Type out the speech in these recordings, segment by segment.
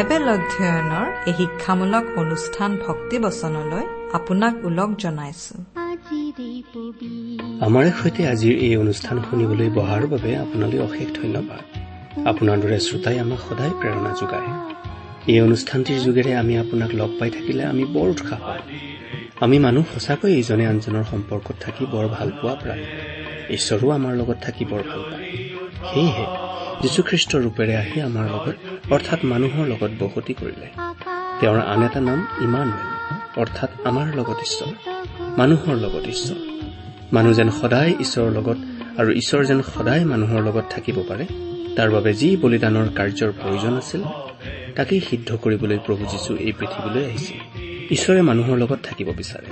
Bible অধ্যয়নৰ এই শিক্ষামূলক অনুষ্ঠান ভক্তিবচনলৈ আপোনাক ওলগ জনাইছো। আমাৰ সৈতে আজিৰ এই অনুষ্ঠান শুনিবলৈ বহাৰ বাবে আপোনালৈ অশেষ ধন্যবাদ। আপোনাৰ দৰে শ্ৰোতাই আমাক সদায় প্ৰেৰণা যোগায়। এই অনুষ্ঠানটিৰ যোগেৰে আমি আপোনাক লগ পাই থাকিলে আমি বৰ উৎসাহ পাওঁ। আমি মানুহ সঁচাকৈ ইজনে আনজনৰ সম্পৰ্কত থাকি বৰ ভাল পোৱা প্ৰায়। ঈশ্বৰো আমাৰ লগত থাকি বৰ ভাল পায়। সেয়েহে যীশুখ্ৰীষ্টৰ ৰূপেৰে আহি আমাৰ লগত অৰ্থাৎ মানুহৰ লগত বসতি কৰিলে। তেওঁৰ আন এটা নাম ইমানুৱেল অৰ্থাৎ আমাৰ লগত ঈশ্বৰ মানুহৰ লগত ঈশ্বৰ। মানুহ যেন সদায় ঈশ্বৰৰ লগত আৰু ঈশ্বৰ যেন সদায় মানুহৰ লগত থাকিব পাৰে তাৰ বাবে যি বলিদানৰ কাৰ্যৰ প্ৰয়োজন আছিল তাকেই সিদ্ধ কৰিবলৈ প্ৰভু যীশু এই পৃথিৱীলৈ আহিছিল। ঈশ্বৰে মানুহৰ লগত থাকিব বিচাৰে।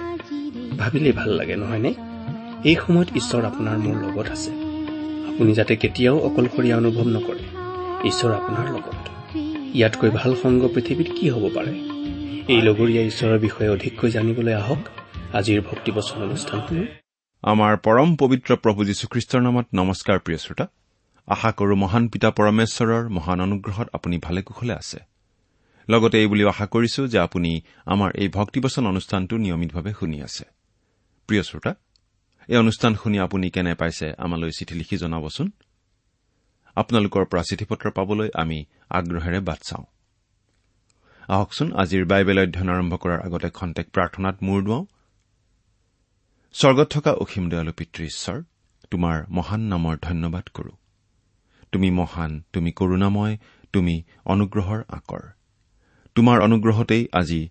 ভাবিলেই ভাল লাগে নহয়নে এই সময়ত ঈশ্বৰ আপোনাৰ মোৰ লগত আছে। আপুনি যাতে কেতিয়াও অকলশৰীয়া অনুভৱ নকৰে। ঈশ্বৰ আপোনাৰ লগত। ইয়াতকৈ ভাল সংগ পৃথিৱীত কি হ'ব পাৰে? এই লগৰীয়া ঈশ্বৰৰ বিষয়ে অধিককৈ জানিবলৈ আহক আজিৰ ভক্তিবচন অনুষ্ঠানসমূহ আমাৰ পৰম পবিত্ৰ প্ৰভু যীশুখ্ৰীষ্টৰ নামত নমস্কাৰ প্ৰিয় শ্ৰোতা। আশা কৰো মহান পিতা পৰমেশ্বৰৰ মহান অনুগ্ৰহত আপুনি ভালে কুশলে আছে। লগতে এই বুলিও আশা কৰিছো যে আপুনি আমাৰ এই ভক্তিবচন অনুষ্ঠানটো নিয়মিতভাৱে শুনি আছে। প্ৰিয় শ্ৰোতা এই অনুষ্ঠান শুনি আপুনি কেনে পাইছে আমালৈ চিঠি লিখি জনাবচোন। আপোনালোকৰ পৰা চিঠি পত্ৰ পাবলৈ আমি আগ্ৰহেৰে বাট চাওঁ। আহকচোন আজিৰ বাইবেল অধ্যয়ন আৰম্ভ কৰাৰ আগতে খন্তেক প্ৰাৰ্থনাত মূৰ দুৱাওঁ। স্বৰ্গত থকা অসীম দয়ালু পিতৃ ঈশ্বৰ তোমাৰ মহান নামৰ ধন্যবাদ কৰো। তুমি মহান তুমি কৰুণাময় তুমি অনুগ্ৰহৰ আকৰ। তোমাৰ অনুগ্ৰহতেই আজি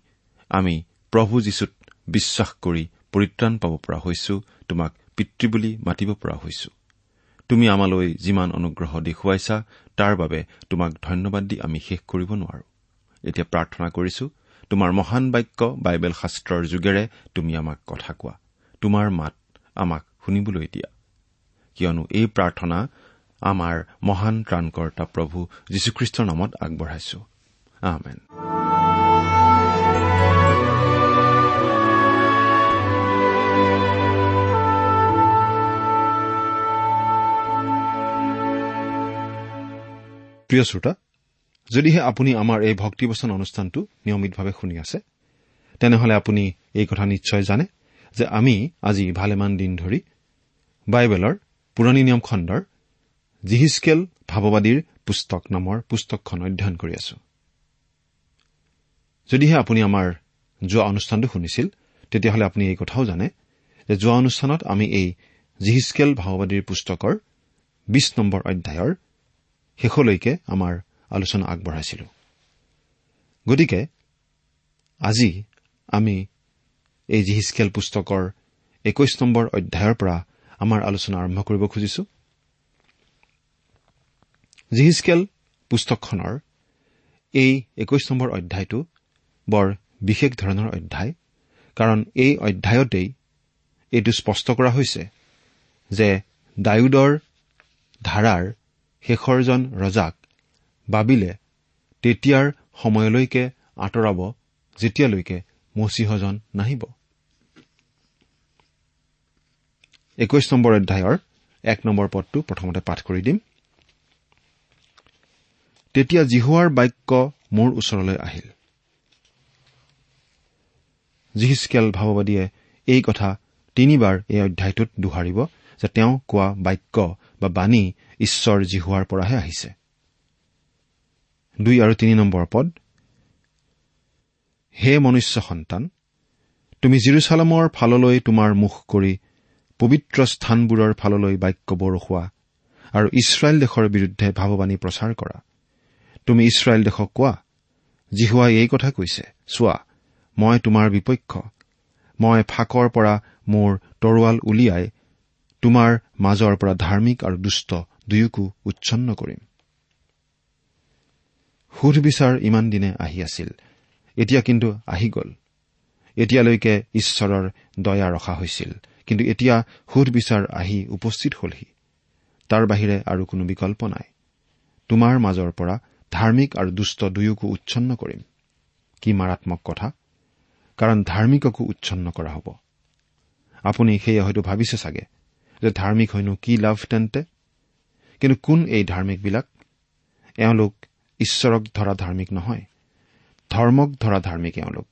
আমি প্ৰভু যীশুত বিশ্বাস কৰি পৰিত্ৰাণ পাব পৰা হৈছো তোমাক পিতৃ বুলি মাতিব পৰা হৈছো। তুমি আমালৈ যিমান অনুগ্ৰহ দেখুৱাইছা তাৰ বাবে তোমাক ধন্যবাদ দি আমি শেষ কৰিব নোৱাৰো। এতিয়া প্ৰাৰ্থনা কৰিছো তোমাৰ মহান বাক্য বাইবেল শাস্ত্ৰৰ যোগেৰে তুমি আমাক কথা কোৱা। তোমাৰ মাত আমাক শুনিবলৈ দিয়া। কিয়নো এই প্ৰাৰ্থনা আমাৰ মহান ত্ৰাণকৰ্তা প্ৰভু যীশুখ্ৰীষ্টৰ নামত আগবঢ়াইছো। আহমেন প্ৰিয় শ্ৰোতা যদিহে আপুনি আমাৰ এই ভক্তিবচন অনুষ্ঠানটো নিয়মিতভাৱে শুনি আছে তেনেহলে আপুনি এই কথা নিশ্চয় জানে যে আমি আজি ভালেমান দিন ধৰি বাইবেলৰ পুৰণি নিয়ম খণ্ডৰ জিহিচকেল ভাৱবাদীৰ পুস্তক নামৰ পুস্তকখন অধ্যয়ন কৰি আছো। যদিহে আপুনি আমাৰ যোৱা অনুষ্ঠানটো শুনিছিল তেতিয়াহ'লে আপুনি এই কথাও জানে যে যোৱা অনুষ্ঠানত আমি এই জিহিচকেল ভাওবাদীৰ পুস্তকৰ বিশ নম্বৰ অধ্যায়ৰ শেষলৈকে আমাৰ আলোচনা আগবঢ়াইছিলো। গতিকে আজি আমি এই জিহিচকেল পুস্তকৰ একৈশ নম্বৰ অধ্যায়ৰ পৰা আমাৰ আলোচনা আৰম্ভ কৰিব খুজিছো। জিহিচকেল পুস্তকখনৰ এই একৈশ নম্বৰ অধ্যায়টো বৰ বিশেষ ধৰণৰ অধ্যায় কাৰণ এই অধ্যায়তেই এইটো স্পষ্ট কৰা হৈছে যে ডায়ুদৰ ধাৰাৰ শেষৰজন ৰজাক বাবিলে তেতিয়াৰ সময়লৈকে আঁতৰাব যেতিয়ালৈকে মচীহজন নাহিব। একৈশ নম্বৰ অধ্যায়ৰ এক নম্বৰ পদটো প্ৰথমতে পাঠ কৰি দিম। তেতিয়া জিহুৱাৰ বাক্য মোৰ ওচৰলৈ আহিল। জিহিচকেল ভাৱবাদীয়ে এই কথা তিনিবাৰ এই অধ্যায়টোত দোহাৰিব যে তেওঁ কোৱা বাক্য বা বাণী ঈশ্বৰ জিহুৱাৰ পৰাহে আহিছে। দুই আৰু তিনি নম্বৰ পদ হে মনুষ্য সন্তান তুমি জিৰচালামৰ ফাললৈ তোমাৰ মুখ কৰি পবিত্ৰ স্থানবোৰৰ ফাললৈ বাক্য বৰষোৱা আৰু ইছৰাইল দেশৰ বিৰুদ্ধে ভাৱবাণী প্ৰচাৰ কৰা। তুমি ইছৰাইল দেশক কোৱা জিহুৱাই এই কথা কৈছে চোৱা মই তোমাৰ বিপক্ষ। মই ফাকৰ পৰা মোৰ তৰোৱাল উলিয়াই তোমাৰ মাজৰ পৰা ধাৰ্মিক আৰু দুষ্ট দুয়োকো উচ্ছন্ন কৰিম। সুধবিচাৰ ইমান দিনে আহি আছিল। এতিয়া কিন্তু আহি গ'ল। এতিয়ালৈকে ঈশ্বৰৰ দয়া ৰখা হৈছিল। কিন্তু এতিয়া সুধবিচাৰ আহি উপস্থিত হলহি। তাৰ বাহিৰে আৰু কোনো বিকল্প নাই। তোমাৰ মাজৰ পৰা ধাৰ্মিক আৰু দুষ্ট দুয়োকো উচ্ছন্ন কৰিম। কি মাৰাত্মক কথা? কাৰণ ধাৰ্মিককো উচ্ছন্ন কৰা হ'ব। আপুনি সেয়া হয়তো ভাবিছে চাগে যে ধাৰ্মিক হয়নো কি লাভ তেন্তে? কিন্তু কোন এই ধাৰ্মিকবিলাক? এওঁলোক ঈশ্বৰক ধৰা ধাৰ্মিক নহয় ধৰ্মক ধৰা ধাৰ্মিক এওঁলোক।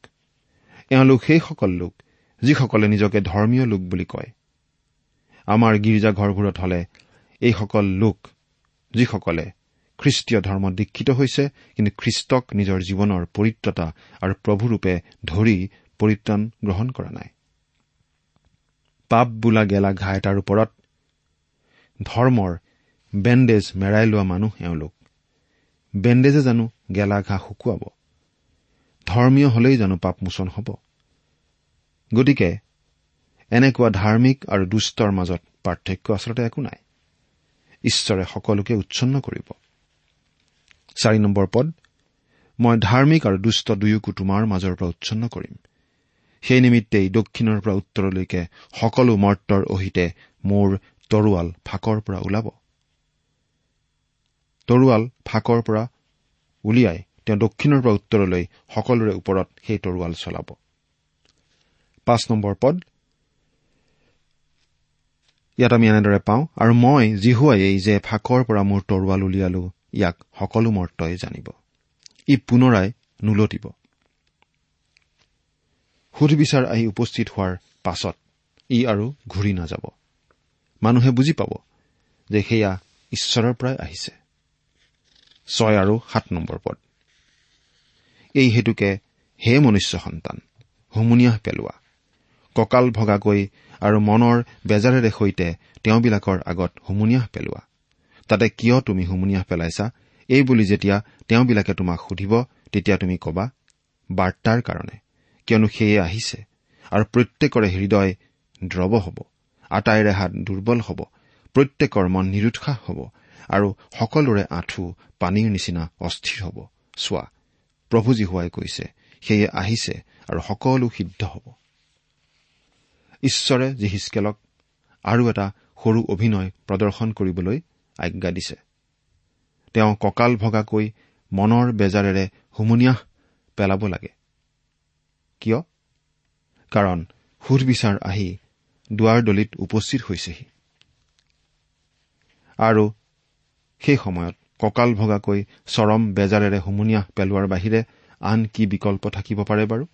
এওঁলোক সেইসকল লোক যিসকলে নিজকে ধৰ্মীয় লোক বুলি কয়। আমাৰ গীৰ্জাঘৰবোৰত হলে এইসকল লোক যিসকলে খ্ৰীষ্টীয় ধৰ্মত দীক্ষিত হৈছে কিন্তু খ্ৰীষ্টক নিজৰ জীৱনৰ পৰিত্ৰতা আৰু প্ৰভুৰূপে ধৰি পৰিত্ৰাণ গ্ৰহণ কৰা নাই। পাপ বোলা গেলা ঘাই এটাৰ ওপৰত ধৰ্মৰ বেণ্ডেজ মেৰাই লোৱা মানুহ এওঁলোক। বেণ্ডেজে জানো গেলা ঘাঁহ শুকুৱাব। ধৰ্মীয় হলেই জানো পাপমোচন হ'ব। গতিকে এনেকুৱা ধাৰ্মিক আৰু দুষ্টৰ মাজত পাৰ্থক্য আচলতে একো নাই। ঈশ্বৰে সকলোকে উচ্ছন্ন কৰিব। চাৰি নম্বৰ পদ মই ধাৰ্মিক আৰু দুষ্ট দুয়োকো তোমাৰ মাজৰ পৰা উচ্ছন্ন কৰিম। সেই নিমিত্তেই দক্ষিণৰ পৰা উত্তৰলৈকে সকলো মৰ্তৰ অহিতে মোৰ তৰোৱাল ফাকৰ পৰা ওলাব। তৰোৱাল ফাকৰ পৰা উলিয়াই তেওঁ দক্ষিণৰ পৰা উত্তৰলৈ সকলোৰে ওপৰত সেই তৰোৱাল চলাব। পাঁচ নম্বৰ পদ। ইয়াত আমি এনেদৰে পাওঁ আৰু মই জিহুৱাইয়েই যে ফাকৰ পৰা মোৰ তৰোৱাল উলিয়ালো ইয়াক সকলো মৰ্তই জানিব। ই পুনৰাই নোলটিব। সুধবিচাৰ আহি উপস্থিত হোৱাৰ পাছত ই আৰু ঘূৰি নাযাব। মানুহে বুজি পাব যে সেয়া ঈশ্বৰৰ পৰাই আহিছে। ছয় আৰু সাত নম্বৰ পদ। এই হেতুকে হে মনুষ্য সন্তান হুমুনিয়াহ পেলোৱা। কঁকাল ভগাকৈ আৰু মনৰ বেজাৰেৰে সৈতে তেওঁবিলাকৰ আগত হুমুনিয়াহ পেলোৱা। তাতে কিয় তুমি হুমুনিয়াহ পেলাইছা? এই বুলি যেতিয়া তেওঁবিলাকে তোমাক সুধিব তেতিয়া তুমি কবা বাৰ্তাৰ কাৰণে। কিয়নো সেয়ে আহিছে আৰু প্ৰত্যেকৰে হৃদয় দ্ৰৱ হ'ব। আটাইৰে হাত দুৰ্বল হ'ব। প্ৰত্যেকৰ মন নিৰুৎসাহ হ'ব। আৰু সকলোৰে আঁঠু পানীৰ নিচিনা অস্থিৰ হ'ব। চোৱা প্ৰভুজী হোৱাই কৈছে সেয়ে আহিছে আৰু সকলো সিদ্ধ হ'ব। ঈশ্বৰে জিহিচকেলক আৰু এটা সৰু অভিনয় প্ৰদৰ্শন কৰিবলৈ আজ্ঞা দিছে। তেওঁ কঁকাল ভগাকৈ মনৰ বেজাৰেৰে হুমুনিয়াহ পেলাব লাগে। কিয়? কাৰণ সুধবিচাৰ আহি দুৱাৰদলিত উপস্থিত হৈছেহি। আৰু সেই সময়ত কঁকাল ভগাকৈ চৰম বেজাৰেৰে হুমুনিয়াহ পেলোৱাৰ বাহিৰে আন কি বিকল্প থাকিব পাৰে বাৰু?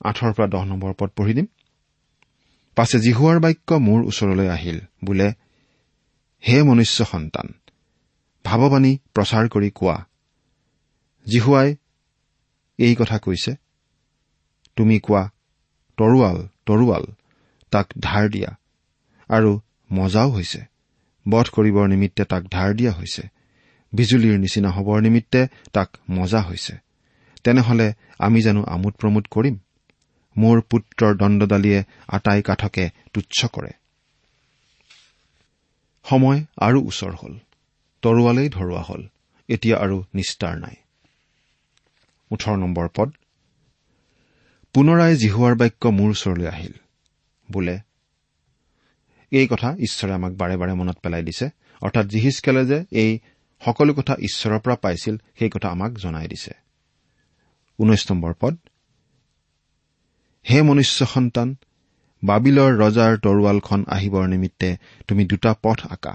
আঠৰ পৰা দহ নম্বৰ পদ পঢ়ি দিম। পাছে জিহুৱাৰ বাক্য মোৰ ওচৰলৈ আহিল বোলে হে মনুষ্য সন্তান ভাৱবাণী প্ৰচাৰ কৰি কোৱা। জিহুৱাই এই কথা কৈছে তুমি কোৱা তৰোৱাল তৰোৱাল তাক ধাৰ দিয়া আৰু মজাও হৈছে। বধ কৰিবৰ নিমিত্তে তাক ধাৰ দিয়া হৈছে। বিজুলীৰ নিচিনা হবৰ নিমিত্তে তাক মজা হৈছে। তেনেহলে আমি জানো আমোদ প্ৰমোদ কৰিম। মোৰ পুত্ৰৰ দণ্ডদালিয়ে আটাই কাঠকে তুচ্ছ কৰে। সময় আৰু ওচৰ হ'ল। তৰোৱালেই ধৰোৱা হ'ল। এতিয়া আৰু নিস্তাৰ নাই। ওঠৰ নম্বৰ পদ। পুনৰাই জিহুৱাৰ বাক্য মোৰ ওচৰলৈ আহিল। বোলে এই কথা ঈশ্বৰে আমাক বাৰে বাৰে মনত পেলাই দিছে। অৰ্থাৎ জিহিচকেলে যে এই সকলো কথা ঈশ্বৰৰ পৰা পাইছিল সেই কথা আমাক জনাই দিছে। হে মনুষ্য সন্তান বাবিলৰ ৰজাৰ তৰোৱালখন আহিবৰ নিমিত্তে তুমি দুটা পথ আঁকা।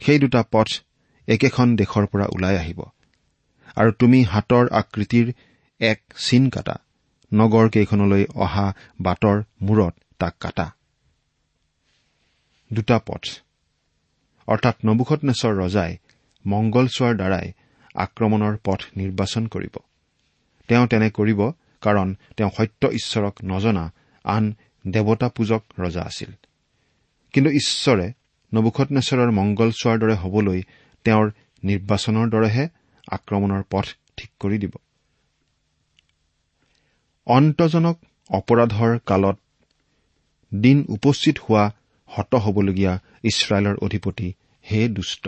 সেই দুটা পথ একেখন দেশৰ পৰা ওলাই আহিব। আৰু তুমি হাতৰ আকৃতিৰ এক চিন কাটা। নগৰ কেইখনলৈ অহা বাটৰ মূৰত তাক কাটা। দুটা পথ। অৰ্থাৎ নবুখত ৰজাই মংগল চোৱাৰ দ্বাৰাই আক্ৰমণৰ পথ নিৰ্বাচন কৰিব। তেওঁ তেনে কৰিব কাৰণ তেওঁ সত্য ঈশ্বৰক নজনা আন দেৱতা পূজক ৰজা আছিল। কিন্তু ঈশ্বৰে নবুখত মংগল চোৱাৰ দৰে হবলৈ তেওঁৰ নিৰ্বাচনৰ দৰেহে আক্ৰমণৰ পথ ঠিক কৰি দিব। অন্তজনক অপৰাধৰ কালত দিন উপস্থিত হোৱা হত হবলগীয়া ইছৰাইলৰ অধিপতি হে দুষ্ট।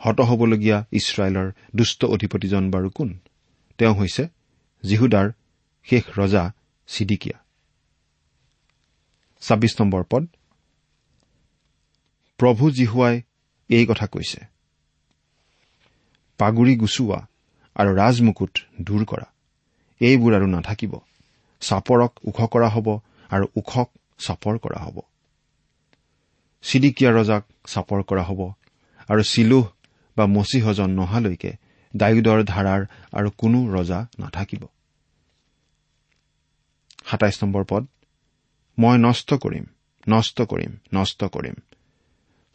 হত হবলগীয়া ইছৰাইলৰ দুষ্ট অধিপতিজন বাৰু কোন? তেওঁ হৈছে জিহুদাৰ শেষ ৰজা চিডিকিয়া ছাব্বিছ নম্বৰ পদ। প্ৰভু জিহুৱাই এই কথা কৈছে। পাগুৰি গুচোৱা আৰু ৰাজমুকুট দূৰ কৰা। এইবোৰ আৰু নাথাকিব। চাপৰক ওখ কৰা হ'ব আৰু ওখক চাপৰ কৰা হ'ব। চিডিকিয়া ৰজাক চাপৰ কৰা হ'ব আৰু চিলোহ বা মচিহজন নহালৈকে ডায়ুদৰ ধাৰাৰ আৰু কোনো ৰজা নাথাকিব। সাতাইছ নম্বৰ পদ মই নষ্ট কৰিম নষ্ট কৰিম নষ্ট কৰিম।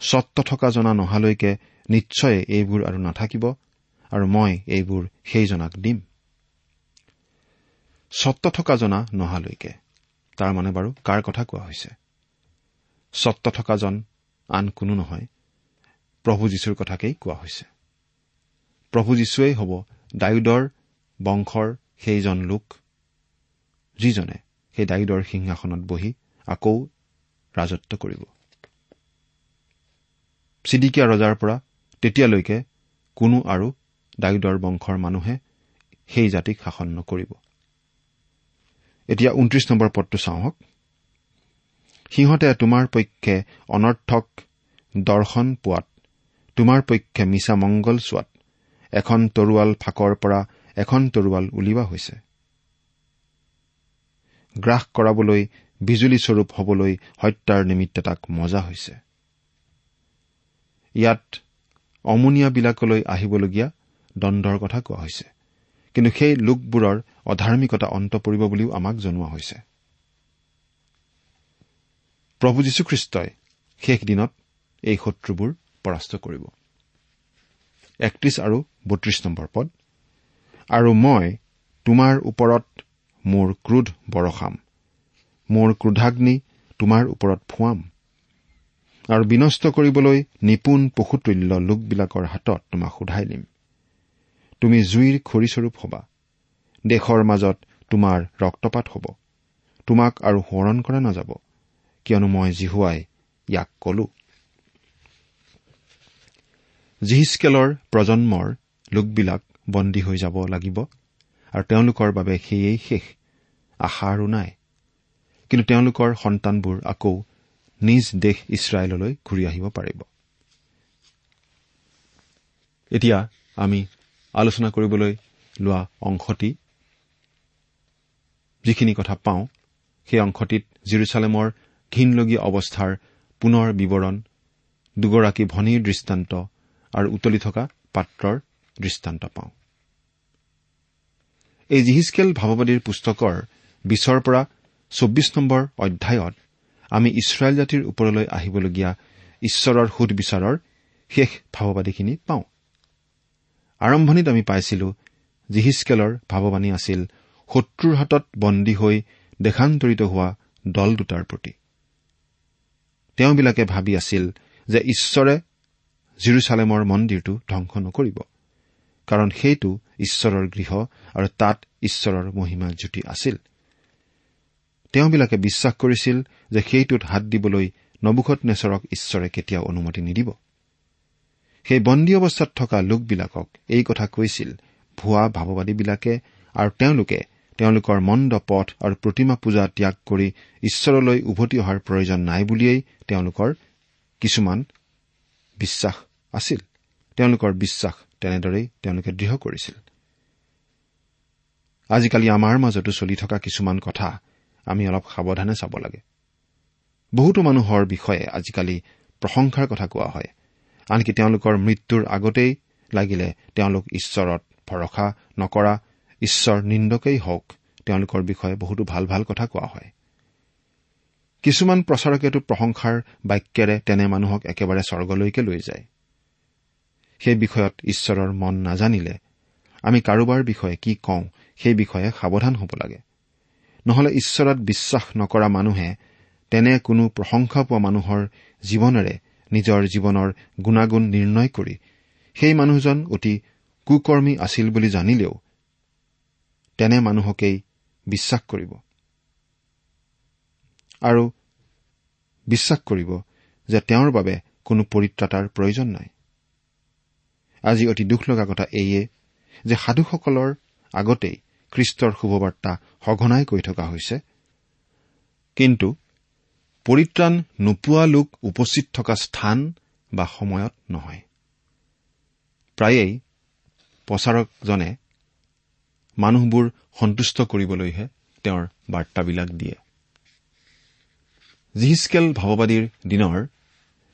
স্বত্ব থকা জনা নহালৈকে নিশ্চয় এইবোৰ আৰু নাথাকিব আৰু মই এইবোৰ সেইজনাক দিম। স্বত্ব থকা জনা নহালৈকে। তাৰমানে বাৰু কাৰ কথা কোৱা হৈছে? স্বত্ব থকাজন আন কোনো নহয়। প্ৰভু যীশুৰ কথাকেই কোৱা হৈছে। প্ৰভু যীশুৱেই হ'ব ডায়ুদৰ বংশৰ সেইজন লোক যিজনে সেই ডায়ুদৰ সিংহাসনত বহি আকৌ ৰাজত্ব কৰিব। চিডিকীয়া ৰজাৰ পৰা তেতিয়ালৈকে কোনো আৰু ডায়ুদৰ বংশৰ মানুহে সেই জাতিক শাসন নকৰিব। এতিয়া ঊনত্ৰিশ নম্বৰ পদটো চাওঁক সিহঁতে তোমাৰ পক্ষে অনৰ্থক দৰ্শন পোৱাত তোমাৰ পক্ষে মিছা মংগল চোৱাত এখন তৰোৱাল ফাকৰ পৰা এখন তৰোৱাল উলিওৱা হৈছে। গ্ৰাস কৰাবলৈ বিজুলীস্বৰূপ হবলৈ হত্যাৰ নিমিত্তে তাক মজা হৈছে। ইয়াত অমুনিয়াবিলাকলৈ আহিবলগীয়া দণ্ডৰ কথা কোৱা হৈছে। কিন্তু সেই লোকবোৰৰ অধাৰ্মিকতা অন্ত পৰিব বুলিও আমাক জনোৱা হৈছে। প্ৰভু যীশুখ্ৰীষ্টই শেষ দিনত এই শত্ৰুবোৰ পৰাস্ত কৰিব। একত্ৰিশ আৰু বত্ৰিশ নম্বৰ পদ। আৰু মই তোমাৰ ওপৰত মোৰ ক্ৰোধ বৰষাম মোৰ ক্ৰোধাগ্নি তোমাৰ ওপৰত ফুৱাম। আৰু বিনষ্ট কৰিবলৈ নিপুণ পশুতুল্য লোকবিলাকৰ হাতত তোমাক সোধাই দিম। তুমি জুইৰ খৰিস্বৰূপ হবা। দেশৰ মাজত তোমাৰ ৰক্তপাত হ'ব। তোমাক আৰু সোঁৱৰণ কৰা নাযাব। কিয়নো মই জিহুৱাই ইয়াক কলো। জিহিচকেলৰ প্ৰজন্মৰ লোকবিলাক বন্দী হৈ যাব লাগিব আৰু তেওঁলোকৰ বাবে সেয়েই শেষ আশা আৰু নাই। কিন্তু তেওঁলোকৰ সন্তানবোৰ আকৌ নিজ দেশ ইছৰাইললৈ ঘূৰি আহিব পাৰিব। এতিয়া আমি আলোচনা কৰিবলৈ লোৱা অংশটি যিখিনি কথা পাওঁ সেই অংশটিত জিৰচালেমৰ ঘীনলগীয়া অৱস্থাৰ পুনৰ বিৱৰণ দুগৰাকী ভনীৰ দৃষ্টান্ত আৰু উতলি থকা পাত্ৰৰ দৃষ্টান্ত পাওঁ। এই জিহিচকেল ভাৱবাদীৰ পুস্তকৰ বিছৰ পৰা চৌব্বিছ নম্বৰ অধ্যায়ত আমি ইছৰাইল জাতিৰ ওপৰলৈ আহিবলগীয়া ঈশ্বৰৰ সুধবিচাৰৰ শেষ ভাৱবাদীখিনি পাওঁ। আৰম্ভণিত আমি পাইছিলো জিহিচকেলৰ ভাৱবাণী আছিল শত্ৰুৰ হাতত বন্দী হৈ দেশান্তৰিত হোৱা দল দুটাৰ প্ৰতি। তেওঁবিলাকে ভাবি আছিল যে ঈশ্বৰে জিৰচালেমৰ মন্দিৰটো ধ্বংস নকৰিব কাৰণ সেইটো ঈশ্বৰৰ গৃহ আৰু তাত ঈশ্বৰৰ মহিমা জ্যোতি আছিল। তেওঁবিলাকে বিশ্বাস কৰিছিল যে সেইটোত হাত দিবলৈ নবুখত নেচৰক ঈশ্বৰে কেতিয়াও অনুমতি নিদিব। সেই বন্দী অৱস্থাত থকা লোকবিলাকক এই কথা কৈছিল ভুৱা ভাৱবাদীবিলাকে আৰু তেওঁলোকে তেওঁলোকৰ মন্দ পথ আৰু প্ৰতিমা পূজা ত্যাগ কৰি ঈশ্বৰলৈ উভতি অহাৰ প্ৰয়োজন নাই বুলিয়েই তেওঁলোকৰ কিছুমান বিশ্বাস আছিল। তেওঁলোকৰ বিশ্বাস তেনেদৰেই তেওঁলোকে দৃঢ় কৰিছিল। আজিকালি আমাৰ মাজতো চলি থকা কিছুমান কথা আমি অলপ সাৱধানে চাব লাগে। বহুতো মানুহৰ বিষয়ে আজিকালি প্ৰশংসাৰ কথা কোৱা হয়। আনকি তেওঁলোকৰ মৃত্যুৰ আগতেই লাগিলে তেওঁলোক ঈশ্বৰত ভৰসা নকৰা ঈশ্বৰ নিন্দকেই হওক তেওঁলোকৰ বিষয়ে বহুতো ভাল ভাল কথা কোৱা হয়। কিছুমান প্ৰচাৰকেতো প্ৰশংসাৰ বাক্যেৰে তেনে মানুহক একেবাৰে স্বৰ্গলৈকে লৈ যায়। সেই বিষয়ত ঈশ্বৰৰ মন নাজানিলে আমি কাৰোবাৰ বিষয়ে কি কওঁ সেই বিষয়ে সাৱধান হ'ব লাগে। নহলে ঈশ্বৰত বিশ্বাস নকৰা মানুহে তেনে কোনো প্ৰশংসা পোৱা মানুহৰ জীৱনেৰে নিজৰ জীৱনৰ গুণাগুণ নিৰ্ণয় কৰি সেই মানুহজন অতি কুকৰ্মী আছিল বুলি জানিলেও তেনে মানুহকেই বিশ্বাস কৰিব। আৰু বিশ্বাস কৰিব যে তেওঁৰ বাবে কোনো পৰিত্ৰাতাৰ প্ৰয়োজন নাই। আজি অতি দুখ লগা কথা এইয়ে যে সাধুসকলৰ আগতেই খ্ৰীষ্টৰ শুভবাৰ্তা সঘনাই কৈ থকা হৈছে। কিন্তু পৰিত্ৰাণ নোপোৱা লোক উপস্থিত থকা স্থান বা সময়ত নহয়। প্ৰায়েই প্ৰচাৰকজনে মানুহবোৰ সন্তুষ্ট কৰিবলৈহে তেওঁৰ বাৰ্তাবিলাক দিয়ে। জিহিচকেল ভাৱবাদীৰ দিনৰ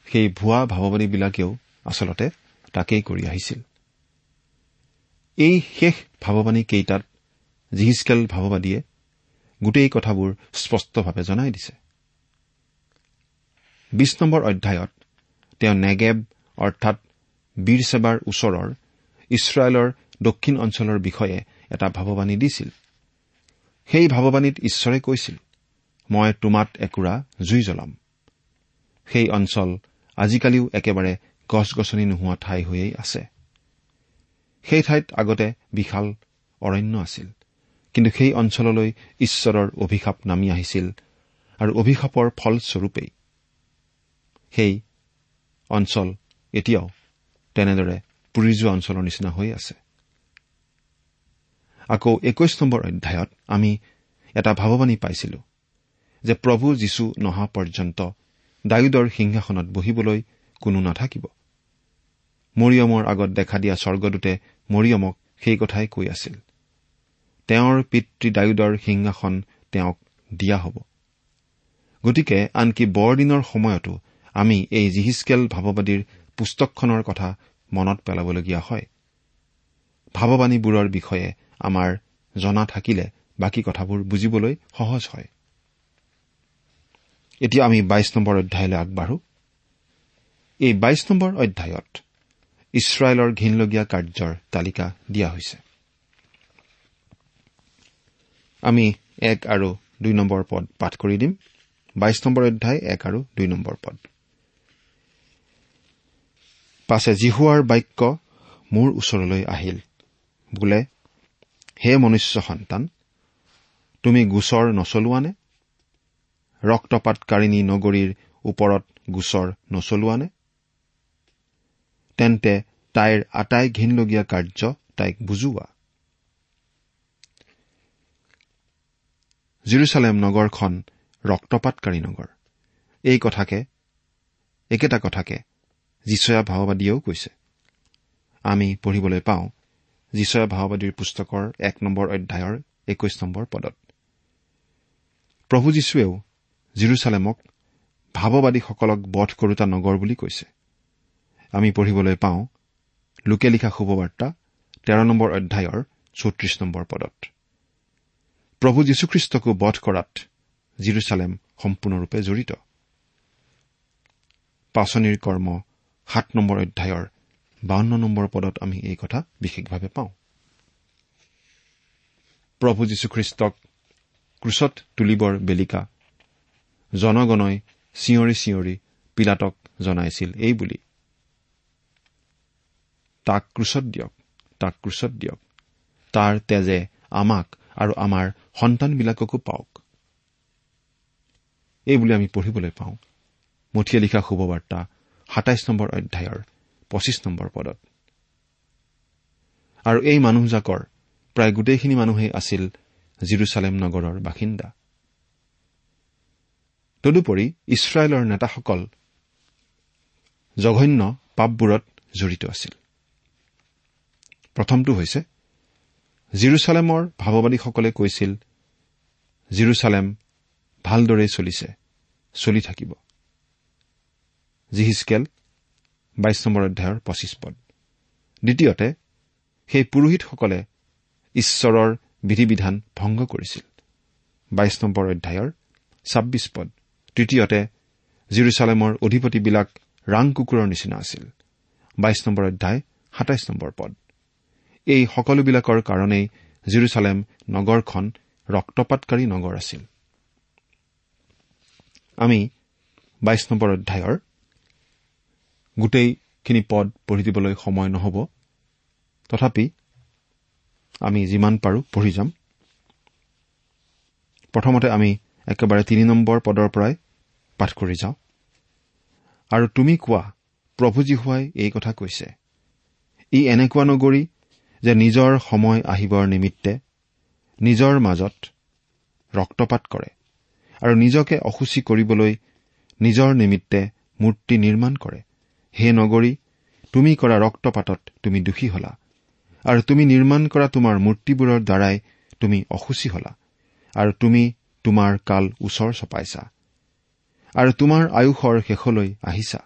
সেই ভুৱা ভাৱবাদীবিলাকেও আচলতে তাকেই কৰি আহিছিল। এই শেষ ভাৱবাণী কেইটাত জিহিচকেল ভাৱবাদীয়ে গোটেই কথাবোৰ স্পষ্টভাৱে জনাই দিছে। বিশ নম্বৰ অধ্যায়ত তেওঁ নেগেব অৰ্থাৎ বীৰছেবাৰ ওচৰৰ ইছৰাইলৰ দক্ষিণ অঞ্চলৰ বিষয়ে এটা ভাৱবাণী দিছিল। সেই ভাৱবাণীত ঈশ্বৰে কৈছিল মই তোমাত একুৰা জুই জ্বলাম। সেই অঞ্চল আজিকালিও একেবাৰে গছ গছনি নোহোৱা ঠাই হৈয়েই আছে। সেই ঠাইত আগতে বিশাল অৰণ্য আছিল কিন্তু সেই অঞ্চললৈ ঈশ্বৰৰ অভিশাপ নামি আহিছিল আৰু অভিশাপৰ ফলস্বৰূপেই। সেই অঞ্চল এতিয়াও তেনেদৰে পুৰি যোৱা অঞ্চলৰ নিচিনা হৈ আছে। আকৌ একৈশ নম্বৰ অধ্যায়ত আমি এটা ভাৱবাণী পাইছিলো যে প্ৰভু যীশু নহা পৰ্যন্ত ডায়ুদৰ সিংহাসনত বহিবলৈ কোনো নাথাকিব। মৰিয়মৰ আগত দেখা দিয়া স্বৰ্গদূতে মৰিয়মক সেই কথাই কৈ আছিল তেওঁৰ পিতৃ ডায়ুদৰ সিংহাসন তেওঁক দিয়া হ'ব। গতিকে আনকি বৰদিনৰ সময়তো আমি এই জিহিচকেল ভাৱবাদীৰ পুস্তকখনৰ কথা মনত পেলাবলগীয়া হয়। ভাৱবাণীবোৰৰ বিষয়ে আমাৰ জনা থাকিলে বাকী কথাবোৰ বুজিবলৈ সহজ হয়। এতিয়া আমি বাইশ নম্বৰ অধ্যায়লৈ আগবাঢ়ো। এই বাইশ নম্বৰ অধ্যায়ত ইছৰাইলৰ ঘীনলগীয়া কাৰ্যৰ তালিকা দিয়া হৈছে। আমি এক আৰু দুই নম্বৰ পদ পাঠ কৰি দিম। বাইশ নম্বৰ অধ্যায় এক আৰু দুই নম্বৰ পদ। পাছে জিহুৱাৰ বাক্য মোৰ ওচৰলৈ আহিল। বোলে হে মনুষ্য সন্তান তুমি গোচৰ নচলোৱানে? ৰক্তপাতকাৰিণী নগৰীৰ ওপৰত গোচৰ নচলোৱানে? তেন্তে তাইৰ আটাই ঘীনলগীয়া কাৰ্য তাইক বুজোৱা। জিৰচালেম নগৰখন ৰক্তপাতকাৰী নগৰ। এই কথাকে একেটা কথাকে যিচয়া ভাওবাদীয়েও কৈছে। আমি পঢ়িবলৈ পাওঁ যিচয়া ভাওবাদীৰ পুস্তকৰ এক নম্বৰ অধ্যায়ৰ একৈশ নম্বৰ পদত। প্ৰভু যীশুৱেও জিৰচালেমক ভাৱবাদীসকলক বধ কৰোতা নগৰ বুলি কৈছে। আমি পঢ়িবলৈ পাওঁ লোকে লিখা শুভবাৰ্তা তেৰ নম্বৰ অধ্যায়ৰ চৌত্ৰিশ নম্বৰ পদত। প্ৰভু যীশুখ্ৰীষ্টকো বধ কৰাত জিৰচালেম সম্পূৰ্ণৰূপে জড়িত। পাচনিৰ কৰ্ম সাত নম্বৰ অধ্যায়ৰ বাৱন্ন নম্বৰ পদত আমি এই কথা বিশেষভাৱে পাওঁ। প্ৰভু যীশুখ্ৰীষ্টক ক্ৰুচত তুলিবৰ বেলিকা জনগণই চিঞৰি চিঞৰি পিলাতক জনাইছিল এই বুলি। তাক ক্ৰুচত দিয়ক তাক ক্ৰুচত দিয়ক। তাৰ তেজে আমাক আৰু আমাৰ সন্তানবিলাককো পাওক। এইবুলি আমি পঢ়িবলৈ পাওঁ। মঠিয়া লিখা শুভবাৰ্তা সাতাইছ নম্বৰ অধ্যায়ৰ পঁচিছ নম্বৰ পদত। আৰু এই মানুহজাকৰ প্ৰায় গোটেইখিনি মানুহেই আছিল জিৰচালেম নগৰৰ বাসিন্দা। তদুপৰি ইছৰাইলৰ নেতাসকল জঘন্য পাপবোৰত জড়িত আছিল। প্ৰথমটো হৈছে জিৰচালেমৰ ভাৱবাদীসকলে কৈছিল জিৰচালেম ভালদৰে চলিছে চলি থাকিব। জিহিচকেল বাইশ নম্বৰ অধ্যায়ৰ পঁচিছ পদ। দ্বিতীয়তে সেই পুৰোহিতসকলে ঈশ্বৰৰ বিধি বিধান ভংগ কৰিছিল। বাইশ নম্বৰ অধ্যায়ৰ ছাব্বিছ পদ। তৃতীয়তে জিৰচালেমৰ অধিপতিবিলাক ৰাং কুকুৰৰ নিচিনা আছিল। বাইশ নম্বৰ অধ্যায় সাতাইছ নম্বৰ পদ। এই সকলোবিলাকৰ কাৰণেই জিৰচালেম নগৰখন ৰক্তপাতকাৰী নগৰ আছিল। আমি বাইশ নম্বৰ অধ্যায়ৰ গোটেইখিনি পদ পঢ়ি দিবলৈ সময় নহ'ব। তথাপি আমি যিমান পাৰো পঢ়ি যাম। প্ৰথমতে আমি একেবাৰে তিনি নম্বৰ পদৰ পৰাই পাঠ কৰি যাওঁ। আৰু তুমি কোৱা প্ৰভুজী হোৱাই এই কথা কৈছে। ই এনেকুৱা নগৰী যে নিজৰ সময় আহিবৰ নিমিত্তে নিজৰ মাজত ৰক্তপাত কৰে আৰু নিজকে অসুচী কৰিবলৈ নিজৰ নিমিত্তে মূৰ্তি নিৰ্মাণ কৰে। হে নগৰী তুমি কৰা ৰক্তপাতত তুমি দোষী হলা আৰু তুমি নিৰ্মাণ কৰা তোমাৰ মূৰ্তিবোৰৰ দ্বাৰাই তুমি অসুচী হলা আৰু তুমি তোমাৰ কাল ওচৰ চপাইছা আৰু তোমাৰ আয়ুসৰ শেষলৈ আহিছা।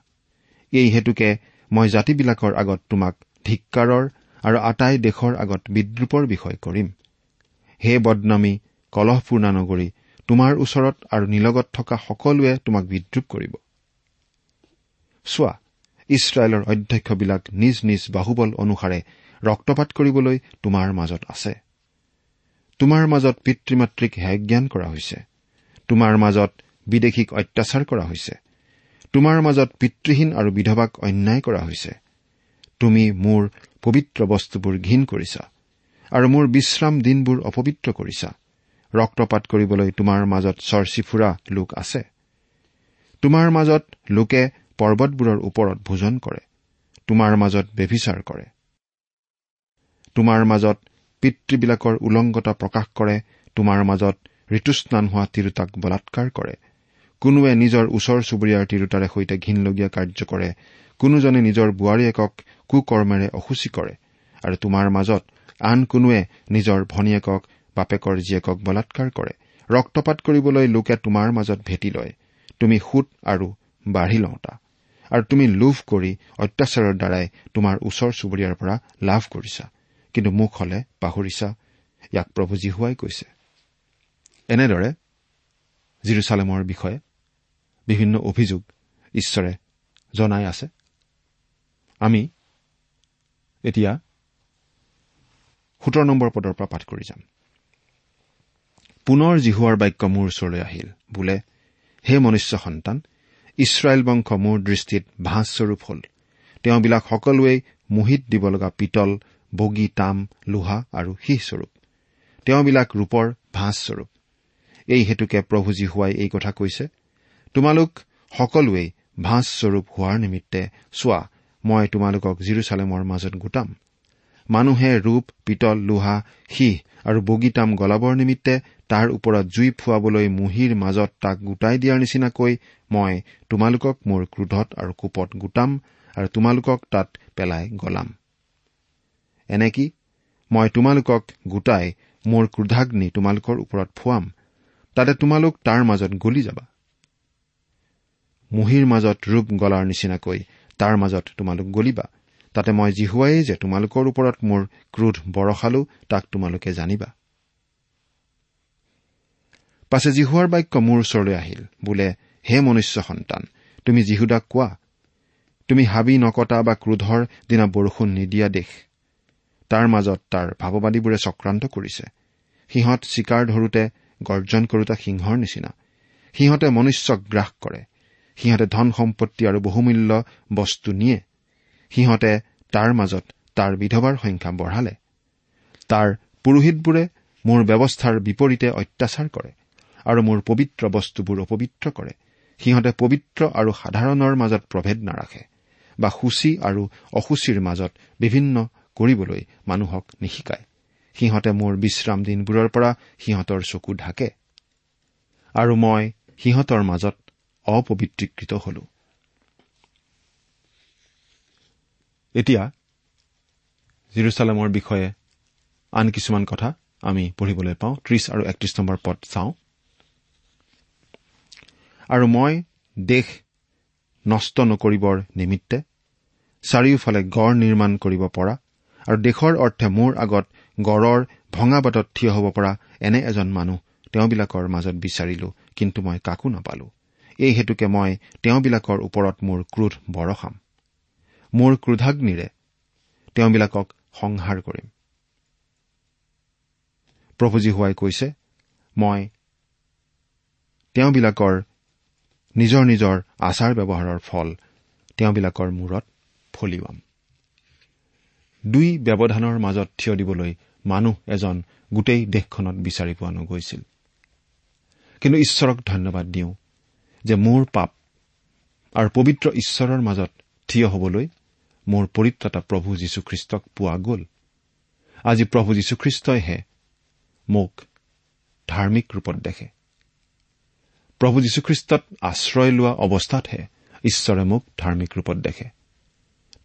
এই হেতুকে মই জাতিবিলাকৰ আগত তোমাক ধিক্কাৰৰ আৰু আটাই দেশৰ আগত বিদ্ৰূপৰ বিষয় কৰিম। হে বদনামী কলহপূৰ্ণা নগৰী তোমাৰ ওচৰত আৰু নিলগত থকা সকলোৱে তোমাক বিদ্ৰূপ কৰিব। চোৱা ইছৰাইলৰ অধ্যক্ষবিলাক নিজ নিজ বাহুবল অনুসাৰে ৰক্তপাত কৰিবলৈ তোমাৰ মাজত আছে। তোমাৰ মাজত পিতৃ মাতৃক হেয়জ্ঞান কৰা হৈছে। তোমাৰ মাজত বিদেশীক অত্যাচাৰ কৰা হৈছে। তোমাৰ মাজত পিতৃহীন আৰু বিধৱাক অন্যায় কৰা হৈছে। তুমি মোৰ পবিত্ৰ বস্তুবোৰ ঘীন কৰিছা আৰু মোৰ বিশ্ৰাম দিনবোৰ অপবিত্ৰ কৰিছা। ৰক্তপাত কৰিবলৈ তোমাৰ মাজত চৰ্চি ফুৰা লোক আছে। তোমাৰ মাজত লোকে পৰ্বতবোৰৰ ওপৰত ভোজন কৰে তোমাৰ মাজত বেভিচাৰ কৰে। তোমাৰ মাজত পিতৃবিলাকৰ উলংগতা প্ৰকাশ কৰে তোমাৰ মাজত ঋতুস্নান হোৱা তিৰোতাক বলাৎকাৰ কৰে। কোনোৱে নিজৰ ওচৰ চুবুৰীয়াৰ তিৰোতাৰে সৈতে ঘীনলগীয়া কাৰ্য কৰে কোনোজনে নিজৰ বোৱাৰীয়েকক কুকৰ্মেৰে অসুচী কৰে আৰু তোমাৰ মাজত আন কোনোৱে নিজৰ ভনীয়েকক বাপেকৰ জীয়েকক বলাৎকাৰ কৰে। ৰক্তপাত কৰিবলৈ লোকে তোমাৰ মাজত ভেটি লয়। তুমি সুত আৰু বাঢ়ি লওঁতা। আৰু তুমি লোভ কৰি অত্যাচাৰৰ দ্বাৰাই তোমাৰ ওচৰ চুবুৰীয়াৰ পৰা লাভ কৰিছা। কিন্তু মোক হলে পাহৰিছা ইয়াক প্ৰভু জীহুৱাই কৈছে। এনেদৰে জিৰচালেমৰ বিষয়ে বিভিন্ন অভিযোগ ঈশ্বৰে জনাই আছে। আমি এতিয়া সোতৰ নম্বৰ পদৰ পৰা পাঠ কৰি যাম। পুনৰ জিহুৱাৰ বাক্য মোৰ ওচৰলৈ আহিল। বোলে হে মনুষ্য সন্তান ইছৰাইল বংশ মোৰ দৃষ্টিত ভাঁজস্বৰূপ হল। তেওঁবিলাক সকলোৱেই মোহিত দিব লগা পিতল বগী তাম লোহা আৰু শীহস্বৰূপ তেওঁবিলাক ৰূপৰ ভাঁজস্বৰূপ। এই হেতুকে প্ৰভু জীহুৱাই এই কথা কৈছে তোমালোক সকলোৱেই ভাঁজস্বৰূপ হোৱাৰ নিমিত্তে চোৱা মই তোমালোকক জিৰচালেমৰ মাজত গোটাম। মানুহে ৰূপ পিতল লোহা শিহ আৰু বগীতাম গলাবৰ নিমিত্তে তাৰ ওপৰত জুই ফুৱাবলৈ মুহিৰ মাজত তাক গোটাই দিয়াৰ নিচিনাকৈ মই তোমালোকক মোৰ ক্ৰোধত আৰু কোপত গোটাম আৰু তোমালোকক তাত পেলাই গলাম। এনেকি মই তোমালোকক গোটাই মোৰ ক্ৰোধাগ্নি তোমালোকৰ ওপৰত ফুৱাম তাতে তোমালোক তাৰ মাজত গলি যাবা। মুহিৰ মাজত ৰূপ গলাৰ নিচিনাকৈ তাৰ মাজত তোমালোক গলিবা। তাতে মই জিহুৱাই যে তোমালোকৰ ওপৰত মোৰ ক্ৰোধ বৰষালো তাক তোমালোকে জানিবা। পাছে জিহুৱাৰ বাক্য মোৰ ওচৰলৈ আহিল। বোলে হে মনুষ্য সন্তান তুমি জিহুদাক কোৱা। তুমি হাবি নকটা বা ক্ৰোধৰ দিনা বৰষুণ নিদিয়া দেশ। তাৰ মাজত তাৰ ভাৱবাদীবোৰে চক্ৰান্ত কৰিছে। সিহঁত চিকাৰ ধৰোতে গৰ্জন কৰোতা সিংহৰ নিচিনা। সিহঁতে মনুষ্যক গ্ৰাস কৰে। সিহঁতে ধন সম্পত্তি আৰু বহুমূল্য বস্তু নিয়ে। সিহঁতে তাৰ মাজত তাৰ বিধৱাৰ সংখ্যা বঢ়ালে। তাৰ পুৰোহিতবোৰে মোৰ ব্যৱস্থাৰ বিপৰীতে অত্যাচাৰ কৰে আৰু মোৰ পবিত্ৰ বস্তুবোৰ অপবিত্ৰ কৰে। সিহঁতে পবিত্ৰ আৰু সাধাৰণৰ মাজত প্ৰভেদ নাৰাখে বা সূচী আৰু অসুচীৰ মাজত বিভিন্ন কৰিবলৈ মানুহক নিশিকায়। সিহঁতে মোৰ বিশ্ৰাম দিনবোৰৰ পৰা সিহঁতৰ চকু ঢাকে আৰু মই সিহঁতৰ মাজত অপবিত্ৰীকৃত হলো। এতিয়া জিৰচালামৰ বিষয়ে আন কিছুমান কথা আমি পঢ়িবলৈ পাওঁ। ত্ৰিশ আৰু একত্ৰিশ নম্বৰ পদ চাওঁ। আৰু মই দেশ নষ্ট নকৰিবৰ নিমিত্তে চাৰিওফালে গড় নিৰ্মাণ কৰিব পৰা আৰু দেশৰ অৰ্থে মোৰ আগত গড়ৰ ভঙা বাটত থিয় হ'ব পৰা এনে এজন মানুহ তেওঁবিলাকৰ মাজত বিচাৰিলো কিন্তু মই কাকো নাপালো। এই হেতুকে মই তেওঁবিলাকৰ ওপৰত মোৰ ক্ৰোধ বৰষাম। মোৰ ক্ৰোধাগ্নিৰে তেওঁবিলাকক সংহাৰ কৰিম। প্ৰভুজী হোৱাই কৈছে মই তেওঁবিলাকৰ নিজৰ নিজৰ আচাৰ ব্যৱহাৰৰ ফল তেওঁবিলাকৰ মূৰত ফলিওৱাম দুই ব্যৱধানৰ মাজত থিয় দিবলৈ মানুহ এজন গোটেই দেশখনত বিচাৰি পোৱা নগৈছিল কিন্তু ঈশ্বৰক ধন্যবাদ দিওঁ যে মোৰ পাপ আৰু পবিত্ৰ ঈশ্বৰৰ মাজত থিয় হবলৈ মোৰ পৰিত্ৰাতা প্ৰভু যীশুখ্ৰীষ্টক পোৱা গ'ল। আজি প্ৰভু যীশুখ্ৰীষ্টইহে মোক ধাৰ্মিক ৰূপত দেখে। প্ৰভু যীশুখ্ৰীষ্টত আশ্ৰয় লোৱা অৱস্থাতহে ঈশ্বৰে মোক ধাৰ্মিক ৰূপত দেখে।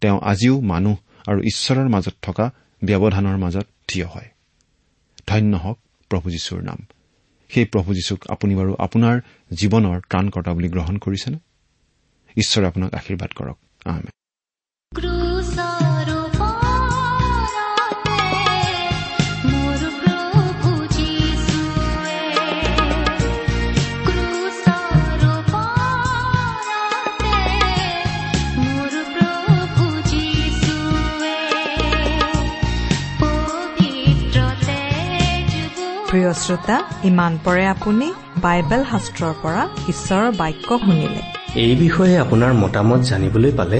তেওঁ আজিও মানুহ আৰু ঈশ্বৰৰ মাজত থকা ব্যৱধানৰ মাজত থিয় হয়। ধন্য হওক প্ৰভু যীশুৰ নাম। সেই প্ৰভু যীশুক আপুনি বাৰু আপোনাৰ জীৱনৰ ত্ৰাণকৰ্তা বুলি গ্ৰহণ কৰিছেনে? ঈশ্বৰে আপোনাক আশীৰ্বাদ কৰক। আহমেদ প্ৰিয় শ্ৰোতা ইমান পৰে আপুনি বাইবেল শাস্ত্ৰৰ পৰা ঈশ্বৰৰ বাক্য শুনিলে। এই বিষয়ে আপোনাৰ মতামত জানিবলৈ পালে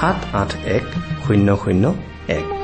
সাত আঠ এক শূন্য শূন্য এক।